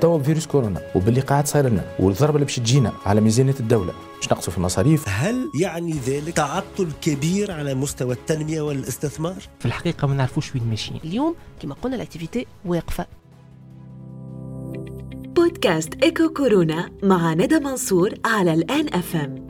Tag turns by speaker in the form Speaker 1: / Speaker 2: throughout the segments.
Speaker 1: توا فيروس كورونا وباللي قاعد صاير لنا والضربة اللي باش تجينا على ميزانية الدولة باش نقصوا في المصاريف؟
Speaker 2: هل يعني ذلك تعطل كبير على مستوى التنمية والاستثمار؟
Speaker 3: في الحقيقة ما نعرفوش وين ماشيين.
Speaker 4: اليوم كما قلنا ال activité واقفة.
Speaker 5: بودكاست إيكو كورونا مع ندى منصور على الآن FM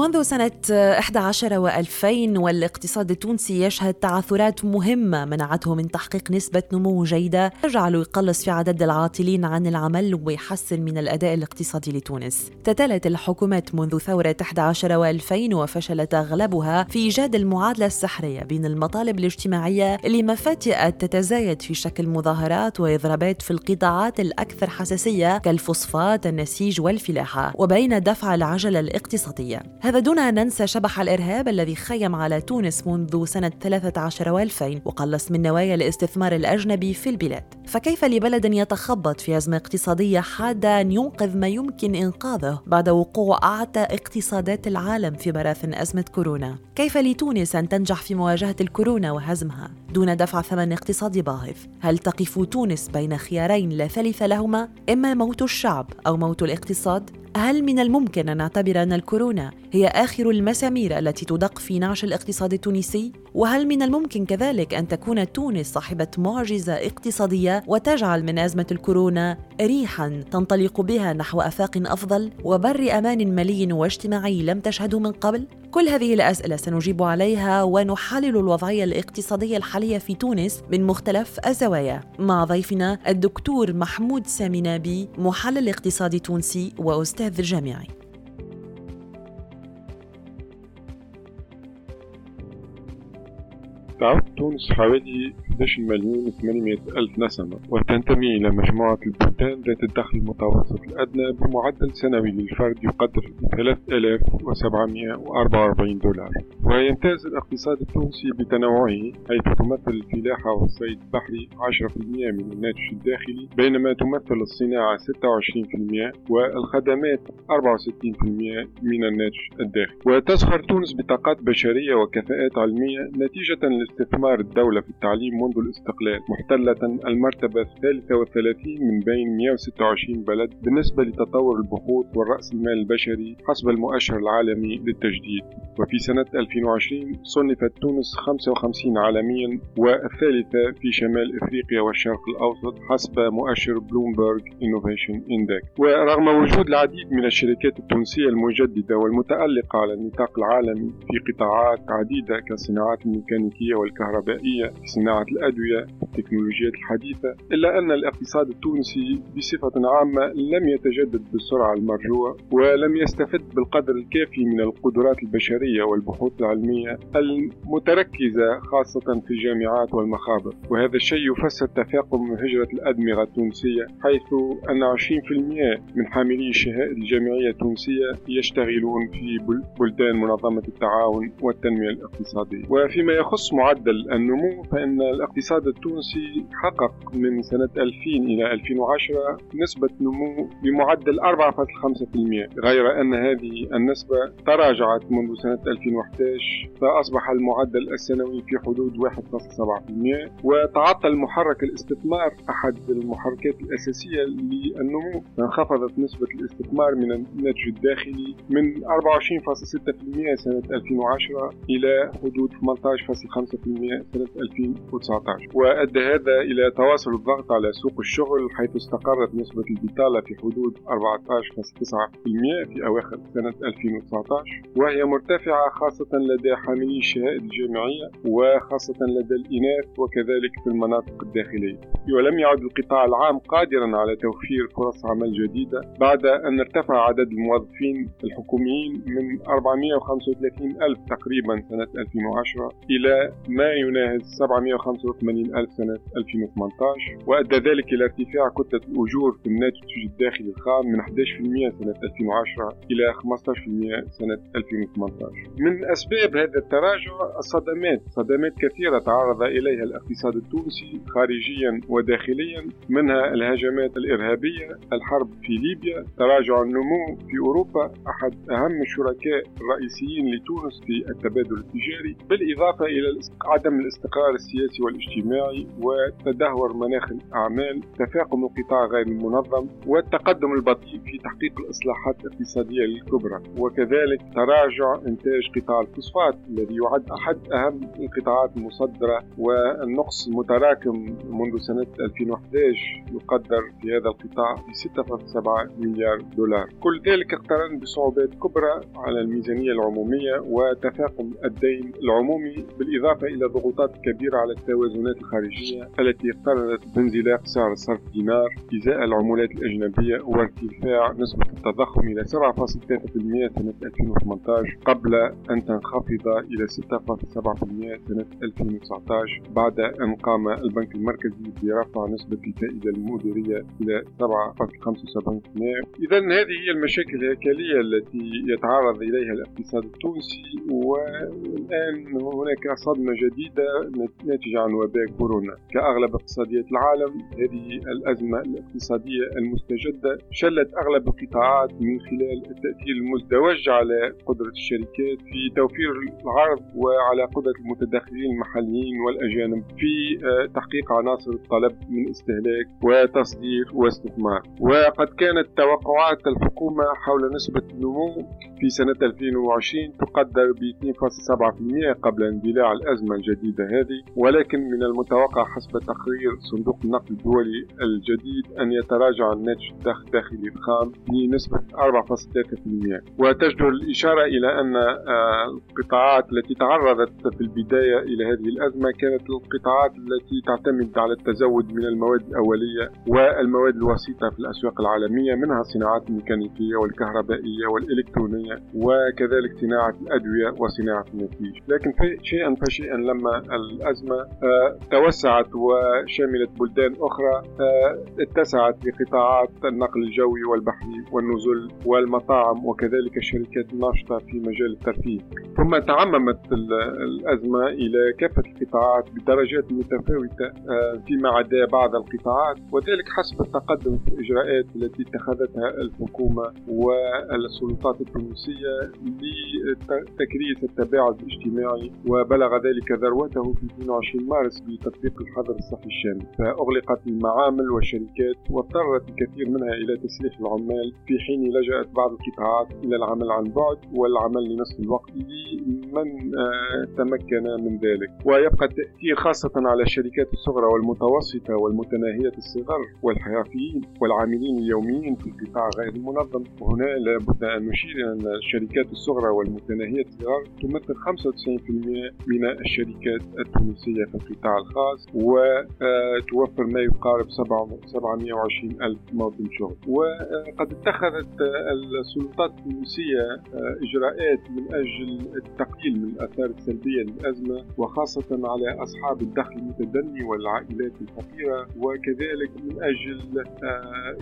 Speaker 5: منذ سنة 11 و2000 والاقتصاد التونسي يشهد تعثرات مهمة منعته من تحقيق نسبة نمو جيدة تجعل يقلص في عدد العاطلين عن العمل ويحسن من الأداء الاقتصادي لتونس. تتالت الحكومات منذ ثورة 11 و2000 وفشلت أغلبها في إيجاد المعادلة السحرية بين المطالب الاجتماعية اللي مفاتئت تتزايد في شكل مظاهرات وإضرابات في القطاعات الأكثر حساسية كالفوسفات النسيج والفلاحة وبين دفع العجلة الاقتصادية. هذا دون أن ننسى شبح الإرهاب الذي خيم على تونس منذ سنة 13 و2000 وقلص من نوايا الاستثمار الأجنبي في البلاد. فكيف لبلد يتخبط في أزمة اقتصادية حادة أن ينقذ ما يمكن إنقاذه بعد وقوع أعتى اقتصادات العالم في براثن أزمة كورونا؟ كيف لتونس أن تنجح في مواجهة الكورونا وهزمها؟ دون دفع ثمن اقتصادي باهظ. هل تقف تونس بين خيارين لا ثالث لهما إما موت الشعب أو موت الاقتصاد؟ هل من الممكن أن نعتبر أن الكورونا هي آخر المسامير التي تدق في نعش الاقتصاد التونسي؟ وهل من الممكن كذلك أن تكون تونس صاحبة معجزة اقتصادية وتجعل من أزمة الكورونا ريحا تنطلق بها نحو آفاق أفضل وبر أمان مالي واجتماعي لم تشهده من قبل؟ كل هذه الأسئلة سنجيب عليها ونحلل الوضعية الاقتصادية الحالية في تونس من مختلف الزوايا. مع ضيفنا الدكتور محمود سامي نابي محلل اقتصادي تونسي وأستاذ جامعي
Speaker 6: تعد تونس حوالي 11 مليون و800 ألف نسمة وتنتمي إلى مجموعة البلدان ذات الدخل المتوسط الأدنى بمعدل سنوي للفرد يقدر ب 3744 دولار. ويمتاز الاقتصاد التونسي بتنوعه حيث تمثل الفلاحة والصيد البحري 10% من الناتج الداخلي بينما تمثل الصناعة 26% والخدمات 64% من الناتج الداخلي. وتزخر تونس بطاقات بشرية وكفاءات علمية نتيجة لاستثمار الدولة في التعليم منذ الاستقلال محتلة المرتبة الثالثة والثلاثين من بين 126 بلد بالنسبة لتطور البحوث والرأس المال البشري حسب المؤشر العالمي للتجديد. وفي سنة 2020 صنفت تونس 55 عالميا والثالثة في شمال إفريقيا والشرق الأوسط حسب مؤشر Bloomberg Innovation Index. ورغم وجود العديد من الشركات التونسية المجددة والمتألقة على النطاق العالمي في قطاعات عديدة كالصناعات الميكانيكية والكهربائية صناعة الأدوية والتكنولوجيات الحديثة إلا أن الاقتصاد التونسي بصفة عامة لم يتجدد بالسرعة المرجوة ولم يستفد بالقدر الكافي من القدرات البشرية والبحوث العلمية المتركزة خاصة في الجامعات والمخابر. وهذا الشيء يفسر تفاقم هجرة الأدمغة التونسية حيث أن 20% من حاملي الشهائد الجامعية التونسية يشتغلون في بلدان منظمة التعاون والتنمية الاقتصادية. وفيما يخص معدل النمو فإن الاقتصاد التونسي حقق من سنة 2000 إلى 2010 نسبة نمو بمعدل 4.5% غير أن هذه النسبة تراجعت منذ سنة 2011 فأصبح المعدل السنوي في حدود 1.7% وتعطل محرك الاستثمار أحد المحركات الأساسية للنمو فانخفضت نسبة الاستثمار من الناتج الداخلي من 24.6% سنة 2010 إلى حدود 18.5% سنة 2019 وأدى هذا إلى تواصل الضغط على سوق الشغل حيث استقرت نسبة البطالة في حدود 14.9% في أواخر سنة 2019 وهي مرتفعة خاصة لدى حاملي الشهائد الجامعية وخاصة لدى الإناث وكذلك في المناطق الداخلية. ولم يعد القطاع العام قادرا على توفير فرص عمل جديدة بعد أن ارتفع عدد الموظفين الحكوميين من 435 ألف تقريبا سنة 2010 إلى ما يناهز 785 ألف سنة 2018 وأدى ذلك إلى ارتفاع كتلة الأجور في الناتج الداخلي الخام من 11% سنة 2010 إلى 15% سنة 2018 من أسباب هذا التراجع الصدمات صدمات كثيرة تعرض إليها الاقتصاد التونسي خارجيا وداخليا منها الهجمات الإرهابية الحرب في ليبيا تراجع النمو في أوروبا أحد أهم الشركاء الرئيسيين لتونس في التبادل التجاري بالإضافة إلى عدم الاستقرار السياسي والاجتماعي وتدهور مناخ الأعمال تفاقم القطاع غير المنظم والتقدم البطيء في تحقيق الإصلاحات الاقتصادية الكبرى. وكذلك تراجع إنتاج قطاع الفوسفات الذي يعد أحد أهم القطاعات المصدرة والنقص المتراكم منذ سنة 2011 يقدر في هذا القطاع ب 6.7 مليار دولار. كل ذلك اقترن بصعوبات كبرى على الميزانية العمومية وتفاقم الدين العمومي بالإضافة إلى ضغوطات كبيرة على التوازنات الخارجية التي اقترنت بانزلاق سعر صرف دينار إزاء العملات الأجنبية وارتفاع نسبة التضخم إلى 7.3% سنة 2018 قبل أن تنخفض إلى 6.7% سنة 2019 بعد أن قام البنك المركزي برفع نسبة الفائدة المديرية إلى 7.75% إذا هذه هي المشاكل الهيكلية التي يتعرض إليها الاقتصاد التونسي والآن هناك صدمة جديدة ناتجة عن وباء كورونا. كأغلب اقتصاديات العالم هذه الأزمة الاقتصادية المستجدة شلت أغلب القطاعات من خلال التأثير المزدوج على قدرة الشركات في توفير العرض وعلى قدرة المتدخلين المحليين والأجانب في آه، تحقيق عناصر الطلب من استهلاك وتصدير واستثمار. وقد كانت توقعات الحكومة حول نسبة النمو في سنة 2020 تقدر ب 2.7% قبل اندلاع الأزمة. الجديدة هذه ولكن من المتوقع حسب تقرير صندوق النقد الدولي الجديد أن يتراجع الناتج الداخلي الخام بنسبة 4.3% وتجدر الإشارة إلى أن آه، القطاعات التي تعرضت في البداية إلى هذه الأزمة كانت القطاعات التي تعتمد على التزود من المواد الأولية والمواد الوسيطة في الأسواق العالمية منها الصناعات الميكانيكية والكهربائية والإلكترونية وكذلك صناعة الأدوية وصناعة النسيج لكن شيئا فشيئا لما الأزمة آه، توسعت وشملت بلدان أخرى آه، اتسعت لقطاعات النقل الجوي والبحري والنزل والمطاعم وكذلك الشركات الناشطة في مجال الترفيه. ثم تعممت الأزمة إلى كافة القطاعات بدرجات متفاوتة آه، فيما عدا بعض القطاعات وذلك حسب التقدم في الإجراءات التي اتخذتها الحكومة والسلطات التونسية لتكريس التباعد الاجتماعي وبلغ ذلك ذروته في 22 مارس بتطبيق الحظر الصحي الشامل فأغلقت المعامل والشركات واضطرت الكثير منها إلى تسليح العمال في حين لجأت بعض القطاعات إلى العمل عن بعد والعمل لنصف الوقت لمن آه، تمكن من ذلك. ويبقى التأثير خاصة على الشركات الصغرى والمتوسطة والمتناهية الصغر والحرفيين والعاملين اليوميين في القطاع غير المنظم. وهنا لابد أن نشير أن الشركات الصغرى والمتناهية الصغر تمثل 95% من الشركات التونسية في القطاع الخاص وتوفر ما يقارب 720 ألف موطن شغل. وقد اتخذت السلطات التونسية إجراءات من أجل التقليل من الآثار السلبية للأزمة وخاصة على أصحاب الدخل المتدني والعائلات الفقيرة وكذلك من أجل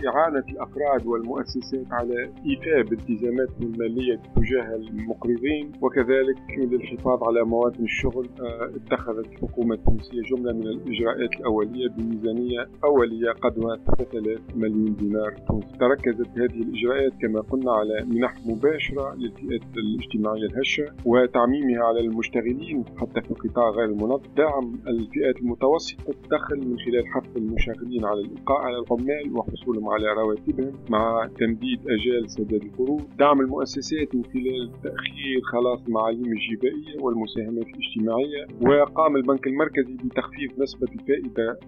Speaker 6: إعانة الأفراد والمؤسسات على إيفاء بالتزاماتهم المالية تجاه المقرضين وكذلك للحفاظ على مواد الشغل آه، اتخذت الحكومة التونسية جملة من الإجراءات الأولية بميزانية أولية قدرها 3000 مليون دينار تونسي. تركزت هذه الإجراءات كما قلنا على منح مباشرة للفئات الاجتماعية الهشة وتعميمها على المشتغلين حتى في القطاع غير المنظم دعم الفئات المتوسطة الدخل من خلال حث المشغلين على الإبقاء على العمال وحصولهم على رواتبهم مع تمديد أجال سداد القروض دعم المؤسسات من خلال تأخير خلاص المعاليم الجبائية والمساهمات الاجتماعية وقام البنك المركزي بتخفيض نسبة الفائدة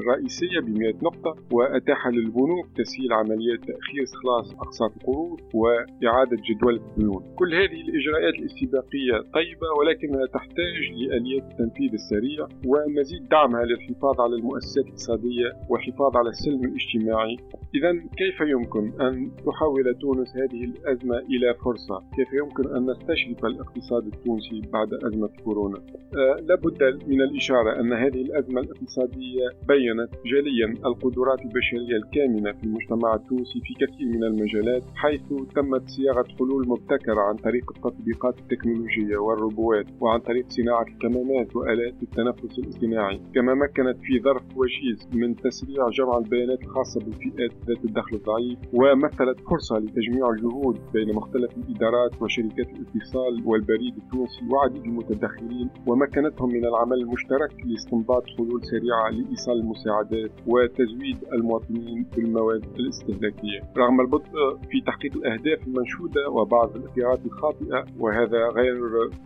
Speaker 6: الرئيسية ب 100 نقطة وأتاح للبنوك تسهيل عمليات تأخير إخلاص أقساط القروض وإعادة جدول الديون كل هذه الإجراءات الاستباقية طيبة ولكنها تحتاج لآليات التنفيذ السريع ومزيد دعمها للحفاظ على المؤسسات الاقتصادية والحفاظ على السلم الاجتماعي إذا كيف يمكن أن تحول تونس هذه الأزمة إلى فرصة؟ كيف يمكن أن نستشرف الاقتصاد التونسي بعد أزمة كورونا؟ آه لابد من الإشارة أن هذه الأزمة الاقتصادية بينت جليا القدرات البشرية الكامنة في المجتمع التونسي في كثير من المجالات حيث تمت صياغة حلول مبتكرة عن طريق التطبيقات التكنولوجية والروبوات وعن طريق صناعة الكمامات وآلات التنفس الاصطناعي. كما مكنت في ظرف وجيز من تسريع جمع البيانات الخاصة بالفئات ذات الدخل الضعيف ومثلت فرصة لتجميع الجهود بين مختلف الإدارات وشركات الاتصال والبريد التونسي وعديد المتدخلين. ومكنتهم من العمل المشترك لاستنباط حلول سريعة لإيصال المساعدات وتزويد المواطنين بالمواد الاستهلاكية. رغم البطء في تحقيق الأهداف المنشودة وبعض الاختيارات الخاطئة وهذا غير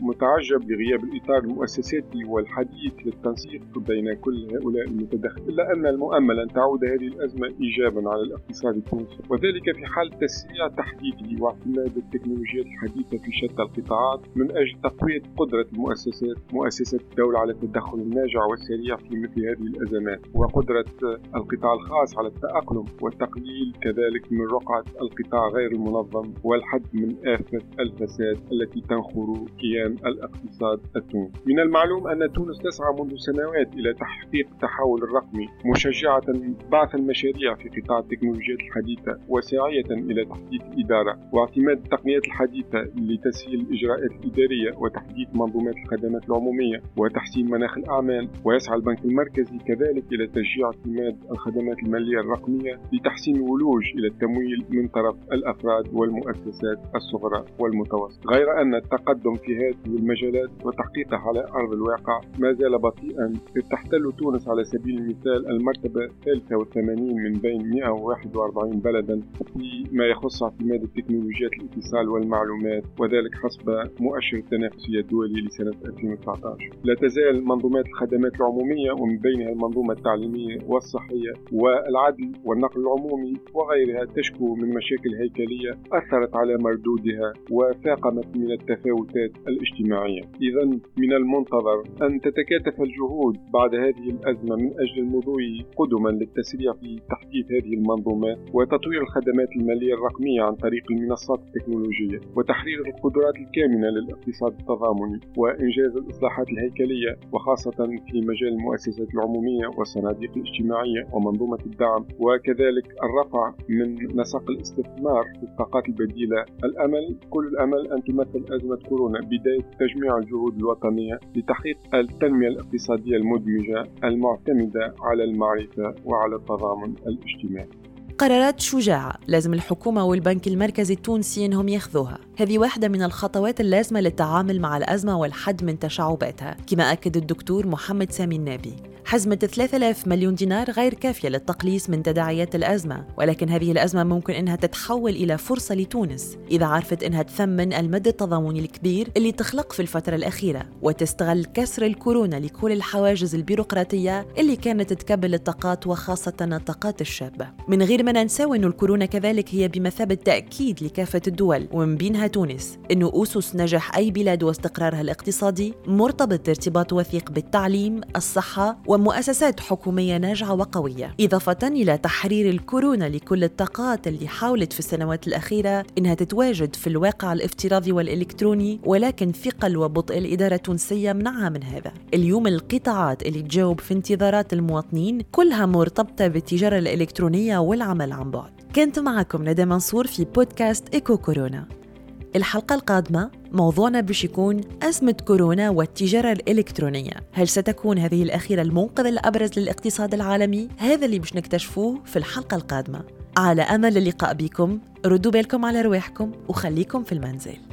Speaker 6: متعجب لغياب الإطار المؤسساتي والحديث للتنسيق بين كل هؤلاء المتدخلين إلا أن المؤمل أن تعود هذه الأزمة إيجابا على الاقتصاد التونسي. وذلك في حال تسريع تحديثه واعتماد التكنولوجيات الحديثة في شتى القطاعات من أجل تقوية قدرة المؤسسات مؤسسة الدولة على التدخل الناجع والسريع في مثل هذه الأزمات وقدرة القطاع الخاص على التأقلم والتقليل كذلك من رقعة القطاع غير المنظم والحد من آفة الفساد التي تنخر كيان الاقتصاد التونسي. من المعلوم أن تونس تسعى منذ سنوات إلى تحقيق التحول الرقمي مشجعة بعث المشاريع في قطاع التكنولوجيات الحديثة وساعية إلى تحديث الإدارة واعتماد التقنيات الحديثة لتسهيل الإجراءات الإدارية وتحديث منظومات الخدمات العمومية وتحسين مناخ الأعمال ويسعى البنك المركزي كذلك إلى تشجيع اعتماد الخدمات المالية الرقمية لتحسين الولوج إلى التمويل من طرف الأفراد والمؤسسات الصغرى والمتوسطة. غير أن التقدم في هذه المجالات وتحقيقها على أرض الواقع ما زال بطيئا إذ تحتل تونس على سبيل المثال المرتبة 83 من بين 141 بلدا فيما يخص اعتماد التكنولوجيات الاتصال والمعلومات وذلك حسب مؤشر التنافسية الدولي لسنة 2019 لا تزال منظومات الخدمات العمومية ومن بينها المنظومة التعليمية والصحية والعدل والنقل العمومي وغيرها تشكو من مشاكل هيكلية أثرت على مردودها وفاقمت من التفاوتات الاجتماعية. إذا من المنتظر أن تتكاتف الجهود بعد هذه الأزمة من أجل المضي قدما للتسريع في تحديث هذه المنظومات وتطوير الخدمات المالية الرقمية عن طريق المنصات التكنولوجية وتحرير القدرات الكامنة للاقتصاد التضامني وإنجاز الإصلاحات الهيكلية وخاصة في مجال المؤسسات العمومية والصناديق الاجتماعية ومنظومة الدعم وكذلك الرفع من نسق الاستثمار في الطاقات البديلة. الأمل كل الأمل أن تمثل أزمة كورونا بداية تجميع الجهود الوطنية لتحقيق التنمية الاقتصادية المدمجة المعتمدة على المعرفة وعلى التضامن الاجتماعي.
Speaker 5: قرارات شجاعة لازم الحكومة والبنك المركزي التونسي إنهم ياخذوها. هذه واحدة من الخطوات اللازمة للتعامل مع الأزمة والحد من تشعباتها كما أكد الدكتور محمد سامي النابي. حزمة 3000 مليون دينار غير كافية للتقليص من تداعيات الأزمة ولكن هذه الأزمة ممكن إنها تتحول إلى فرصة لتونس إذا عرفت إنها تثمن المد التضامني الكبير اللي تخلق في الفترة الأخيرة وتستغل كسر الكورونا لكل الحواجز البيروقراطية اللي كانت تكبل الطاقات وخاصة الطاقات الشابة من غير ما ننساو إنه الكورونا كذلك هي بمثابة تأكيد لكافة الدول ومن بينها تونس إنه أسس نجاح أي بلاد واستقرارها الاقتصادي مرتبط ارتباط وثيق بالتعليم الصحة ومؤسسات حكومية ناجعة وقوية إضافة إلى تحرير الكورونا لكل الطاقات اللي حاولت في السنوات الأخيرة إنها تتواجد في الواقع الافتراضي والإلكتروني ولكن ثقل وبطء الإدارة التونسية منعها من هذا. اليوم القطاعات اللي تجاوب في انتظارات المواطنين كلها مرتبطة بالتجارة الإلكترونية والعمل عن بعد. كنت معكم ندى منصور في بودكاست إيكو كورونا. الحلقة القادمة موضوعنا باش يكون أزمة كورونا والتجارة الإلكترونية. هل ستكون هذه الأخيرة المنقذ الأبرز للاقتصاد العالمي؟ هذا اللي باش نكتشفوه في الحلقة القادمة. على أمل اللقاء بكم ردوا بالكم على رواحكم وخليكم في المنزل.